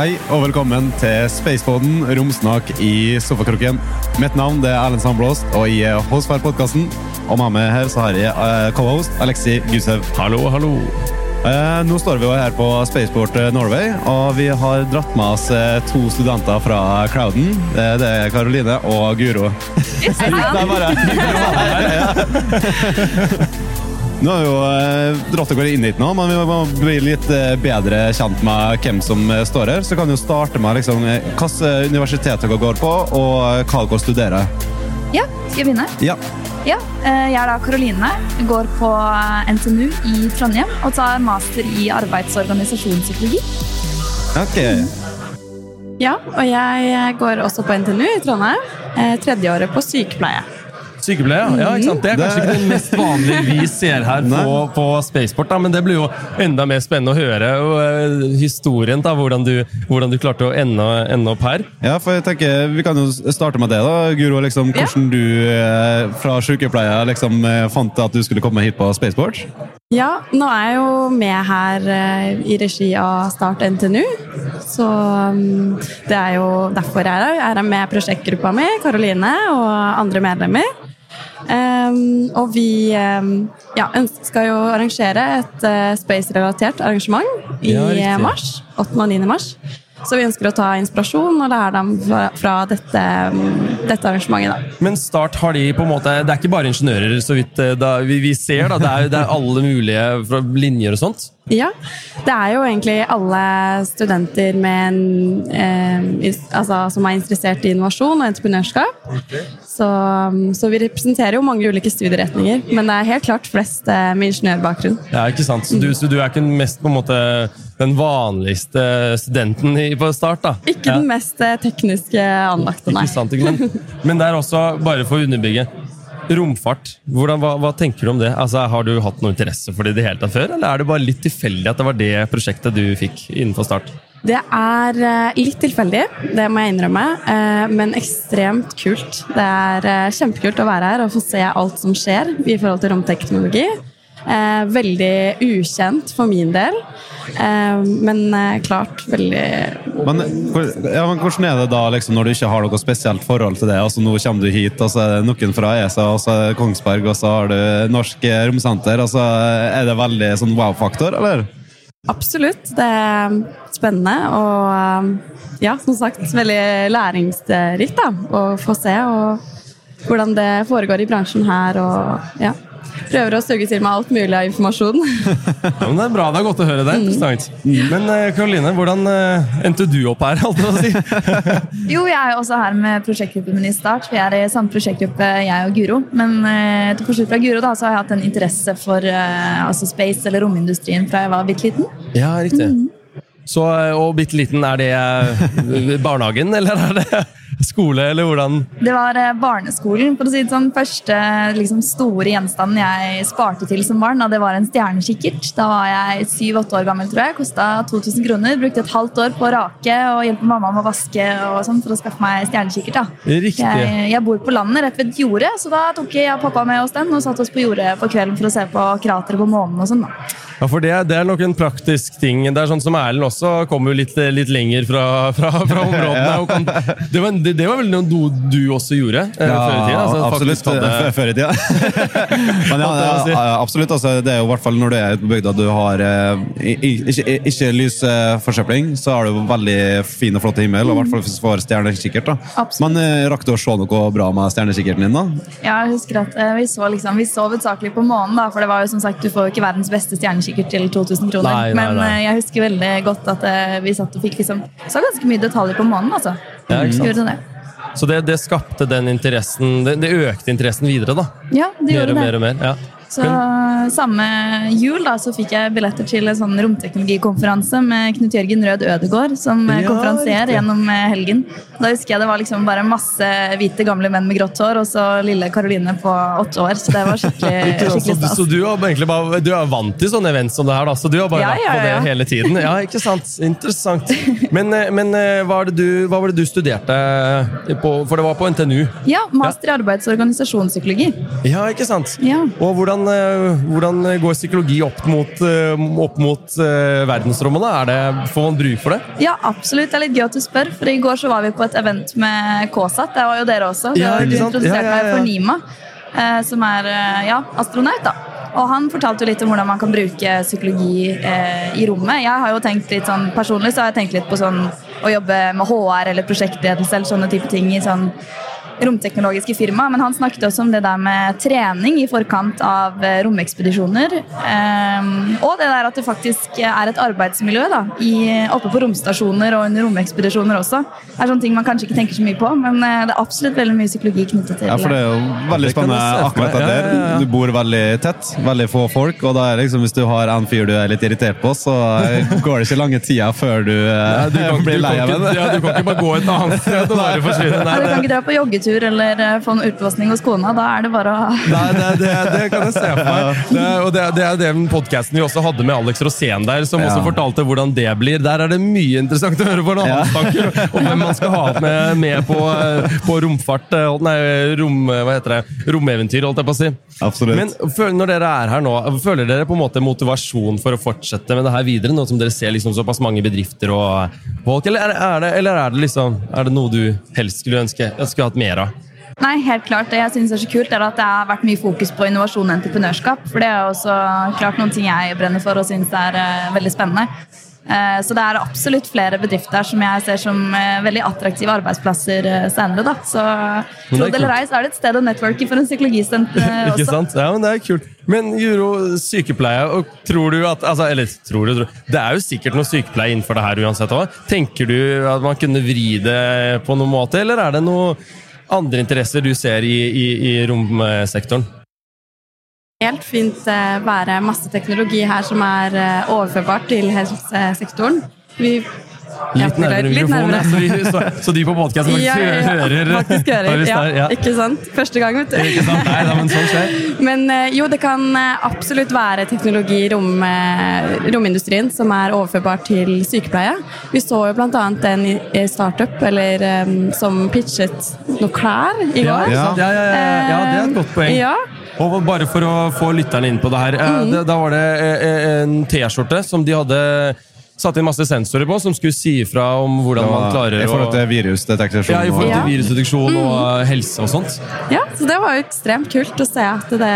Hei og velkommen til Spaceboden, romsnak i sofakroken. Mitt navn det er Erlend Sandblåst, og jeg er host for podkasten. Og med meg her så har jeg uh, co-host Alexi Gusev. Hallo, hallo. Uh, nå står vi jo her på Spaceport eh, Norway, og vi har dratt med oss uh, to studenter fra Crowden. Det, er Karoline og Guro. det er bare Nå har vi jo dratt dratt dere inn hit nå, men vi må bli litt bedre kjent med hvem som står her. Så kan vi jo starte med liksom, hvilket universitet dere går på, og hva dere studerer. Ja, skal jeg begynne? Ja. Ja, Jeg er da Karoline, går på NTNU i Trondheim og tar master i arbeids- og organisasjonspsykologi. Ok. Ja, og jeg går også på NTNU i Trondheim. Tredjeåret på sykepleie. Sykepleier, ja. ikke sant? Det er kanskje ikke det mest vanlige vi ser her på, på Spaceport, da, men det blir jo enda mer spennende å høre og, uh, historien. da, hvordan du, hvordan du, klarte å ende, ende, opp her. Ja, for jeg tenker Vi kan jo starte med det. da, Guro. Liksom, hvordan ja. du uh, fra sykepleier liksom, uh, fant at du skulle komme hit på Spaceport? Ja, nå er jeg jo med her i regi av Start NTNU. Så um, det er jo derfor jeg er her. Jeg er med prosjektgruppa mi, Karoline, og andre medlemmer. Um, og vi um, ja, skal jo arrangere et uh, space-relatert arrangement i ja, mars. 8. og 9. mars. Så vi ønsker å ta inspirasjon og lære dem fra, fra dette, dette, arrangementet. Da. Men Start har de på en måte Det er ikke bare ingeniører, så vidt eh, da, vi, vi, ser? da, det er, det er alle mulige linjer og sånt? Ja. Det er jo egentlig alle studenter en, eh, altså, som er interessert i innovasjon og entreprenørskap. Okay. Så, så, vi representerer jo mange ulike studieretninger, men det er helt klart flest eh, med ingeniørbakgrunn. Ja, ikke sant? Så du, så du, er ikke mest på en måte den vanligste studenten på Start? da? Ikke ja. den mest eh, tekniske anlagte, nei. Ikke sant, ikke? Men, men det er også, bare for å underbygge Romfart, Hvordan, hva, hva, tenker du om det? Altså, Har du hatt noe interesse for det i det hele tatt før, eller er det bare litt tilfeldig at det var det prosjektet du fikk innenfor Start? Det er eh, litt tilfeldig, det må jeg innrømme, eh, men ekstremt kult. Det er eh, kjempekult å være her og få se alt som skjer i forhold til romteknologi. Veldig ukjent for min del. Men klart, veldig men, ja, men Hvordan er det da liksom, når du ikke har noe spesielt forhold til det? Altså Nå kommer du hit, og så er det noen fra ESA, og så er det Kongsberg, og så har du Norsk Romsenter. Altså, er det veldig sånn wow-faktor, eller? Absolutt. Det er spennende og eh, ja, som sagt veldig læringsrikt da, å få se hvordan det foregår i bransjen her. og ja prøver å suge til meg alt mulig av informasjon. ja, men Det er bra. Det er godt å høre det. Mm. Men Karoline, hvordan uh, endte du opp her? alt å si? jo, jeg er også her med prosjektgruppen min i Start. Vi er i samme prosjektgruppe, jeg og Guro. Men uh, til forskjell fra Guro da, så har jeg hatt en interesse for altså space eller romindustrien fra jeg var bitte liten. Ja, riktig. Mm. Så, og bitte liten, er det barnehagen, eller er det skole, eller hvordan? Det var eh, barneskolen. for å si det sånn. Første liksom, store gjenstanden jeg sparte til som barn, det var en stjernekikkert. Da var jeg syv-åtte år gammel, tror jeg. Kosta 2000 kroner. Brukte et halvt år på å rake og hjelpe mamma med å vaske og sånn for å skaffe meg stjernekikkert. da. Riktig. Jeg, jeg, bor på landet rett ved et jorde, så da tok jeg og pappa med oss den og satte oss på jordet på kvelden for å se på krateret på månen og sånn. da. Ja, for det, det, er nok en praktisk ting. Det er sånn som Erlend også kommer jo litt, litt lenger fra, fra, fra områdene. Kan, det, var, det, det, var, vel noe du, du også gjorde eh, ja, før i tida? Altså, absolutt. Hadde... Før i tida. Men ja, ja, absolutt. Altså, det er jo i hvert fall når du er ute på bygda du har eh, ikke, ikke lysforsøpling, så har du veldig fin og flott himmel. Og i hvert fall hvis du får stjernekikkert. Men eh, rakk du å se noe bra med stjernekikkerten din? da? Ja, jeg husker at vi så, liksom, vi så hovedsakelig på månen, da, for det var jo som sagt, du får jo ikke verdens beste stjernekikkert til 2000 kroner. Nei, nei, nei. Men eh, jeg husker veldig godt at eh, vi satt og fikk liksom, så ganske mye detaljer på månen. altså. Ja, sant? Det. Så det, det, skapte den interessen, det, det, økte interessen videre, da? Ja, det gjorde mer og mer, og mer, ja. Så Samme jul da, så fikk jeg billetter til en sånn romteknologikonferanse med Knut Jørgen Rød Ødegård som ja, konferansier gjennom eh, helgen. Da husker jeg det var liksom bare masse hvite, gamle menn med grått hår og så lille Karoline på åtte år. Så det var skikkelig, skikkelig stas. Så, så, du, bare, du er vant til sånne events som det her, da? Så du har bare ja, vært ja, på det hele tiden? Ja, ikke sant? Interessant. Men, eh, men eh, hva, var du, hva, var det du, studerte på? For det var på NTNU? Ja, master i arbeids- og organisasjonspsykologi. Ja, ikke sant? Og hvordan hvordan, eh, hvordan, går psykologi opp mot, opp mot uh, verdensrommet? Er det, får man bruk for det? Ja, absolutt. Det er litt gøy at du spør. For I går så var vi på et event med KSAT. Det var jo dere også. Ja, du introduserte ja, ja, meg for Nima, som er ja, astronaut. da. Og Han fortalte jo litt om hvordan man kan bruke psykologi eh, i rommet. Jeg har jo tenkt litt sånn, Personlig så har jeg tenkt litt på sånn å jobbe med HR eller prosjektledelse eller sånne type ting i sånn romteknologiske firma, men han snakket også om det der med trening i forkant av eh, romekspedisjoner. Um, og det der at det faktisk er et arbeidsmiljø da, oppe på romstasjoner og under romekspedisjoner også. Det er sånne ting man kanskje ikke tenker så mye på, men eh, det er absolutt veldig mye psykologi knyttet til Ja, for det er jo veldig spennende akkurat det der. Du bor veldig tett, veldig få folk, og da er liksom, hvis du har en fyr du er litt irritert på, så eh, går det ikke lange tida før du, ja, du kan, blir lei av det. Ja, du kan ikke bare gå et annet sted og bare forsvinne. Nei, du kan ikke dra på joggetur eller eh, få en utvaskning hos kona. Da er det bare å Nei, det, det, det, kan jeg se for meg. Det, og det, det er den podkasten vi også hadde med Alex Rosén der, som ja. også fortalte hvordan det blir. Der er det mye interessant å høre på ja. hans tanker om hvem man skal ha med, med på, eh, på, romfart eh, Nei, rom, hva heter det? romeventyr, holdt jeg på å si. Absolutt. Men når dere er her nå, føler dere på en måte motivasjon for å fortsette med det her videre, nå som dere ser liksom såpass mange bedrifter og folk, eller er, det, eller er det liksom Er det noe du helst skulle ønske, ønske hatt mer av? Nei, helt klart. Det jeg synes er så kult, er at det har vært mye fokus på innovasjon og entreprenørskap. For det er også klart noen ting jeg brenner for og syns er uh, veldig spennende. Uh, så det er absolutt flere bedrifter som jeg ser som uh, veldig attraktive arbeidsplasser senere. Da. Så tro det eller ei, så er det et sted å networke for en psykologistudent også. Ikke sant? Ja, men det er kult. Men Juro, sykepleie, og tror du at altså, Eller tror du, tror. Det er jo sikkert noe sykepleie innenfor det her uansett òg. Tenker du at man kunne vri det på noen måte, eller er det noe andre interesser du ser i, i, i romsektoren? Helt fint eh, være masse teknologi her som er eh, overførbart til helsesektoren. Vi Litt nærmere mikrofonen, så, vi, så, så, de på podkasten faktisk ja, ja, ja, hører. Faktisk hører. Ja, ja, Ikke sant? Første gang, vet du. Ikke sant? Nei, da, men sånn skjer. Men eh, jo, det kan absolutt være teknologi i rom, romindustrien som er overførbar til sykepleie. Vi så jo bl.a. en startup eller, som pitchet noe klær i går. Ja, ja, ja, ja, det er et godt poeng. Og bare for å få lytterne inn på det her. Mm. Da var det en T-skjorte som de hadde satt inn masse sensorer på som skulle si ifra om hvordan ja, man klarer å I forhold til virusdeteksjon? Ja, i forhold til virusdeteksjon og mm. helse og sånt. Ja, så det var jo ekstremt kult å se at det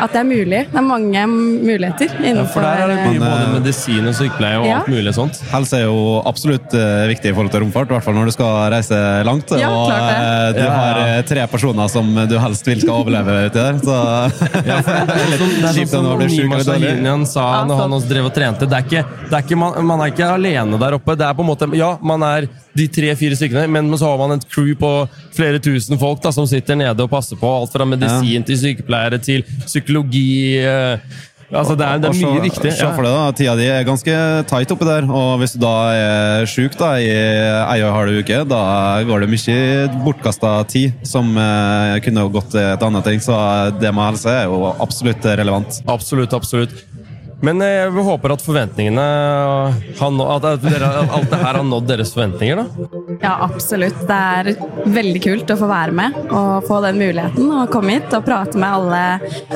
at det er mulig. Det er mange muligheter innenfor ja, for der er det mye både eh, medisin og sykepleie og ja. alt mulig sånt. Helse er jo absolutt uh, viktig i forhold til romfart, i hvert fall når du skal reise langt. Ja, og det. du har tre personer som du helst vil skal overleve uti der. Så ja, for det er litt sånn, kjipt sånn når Nima Shahinian sa når han også drev og trente. Det er ikke, det er ikke, man, man, er ikke alene der oppe. Det er på en måte, Ja, man er de tre-fire stykkene, men så har man et crew på flere tusen folk da, som sitter nede og passer på. Alt fra medisin til sykepleiere til psykologi. Eh, altså det er, det er mye viktig. Se for deg da, Tida di er ganske tight oppi der, og hvis du da er sjuk da, i ei og en halv uke, da går det mye bortkasta tid som eh, kunne gått til et annet ting. Så det med helse er jo absolutt relevant. Absolutt, absolutt. Men eh, jeg håper at forventningene At alt det her har nådd deres forventninger, da? Ja, absolutt. Det er veldig kult å få være med og få den muligheten. Og komme hit og prate med alle,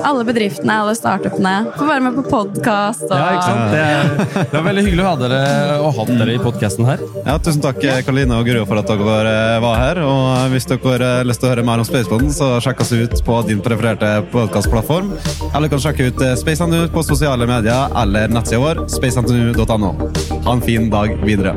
alle bedriftene, alle startupene. Få være med på podkast. Og... Ja, ikke sant? Det er, det er, veldig hyggelig å ha dere, å ha dere i podkasten her. Ja, tusen takk Karoline og Guro for at dere eh, var her. Og hvis dere har lyst til å høre mer om Spaceboden, så sjekk oss ut på din prefererte podkastplattform. Eller kan sjekke ut SpaceNTNU på sosiale medier eller nettsida vår spaceNTNU.no. Ha en fin dag videre.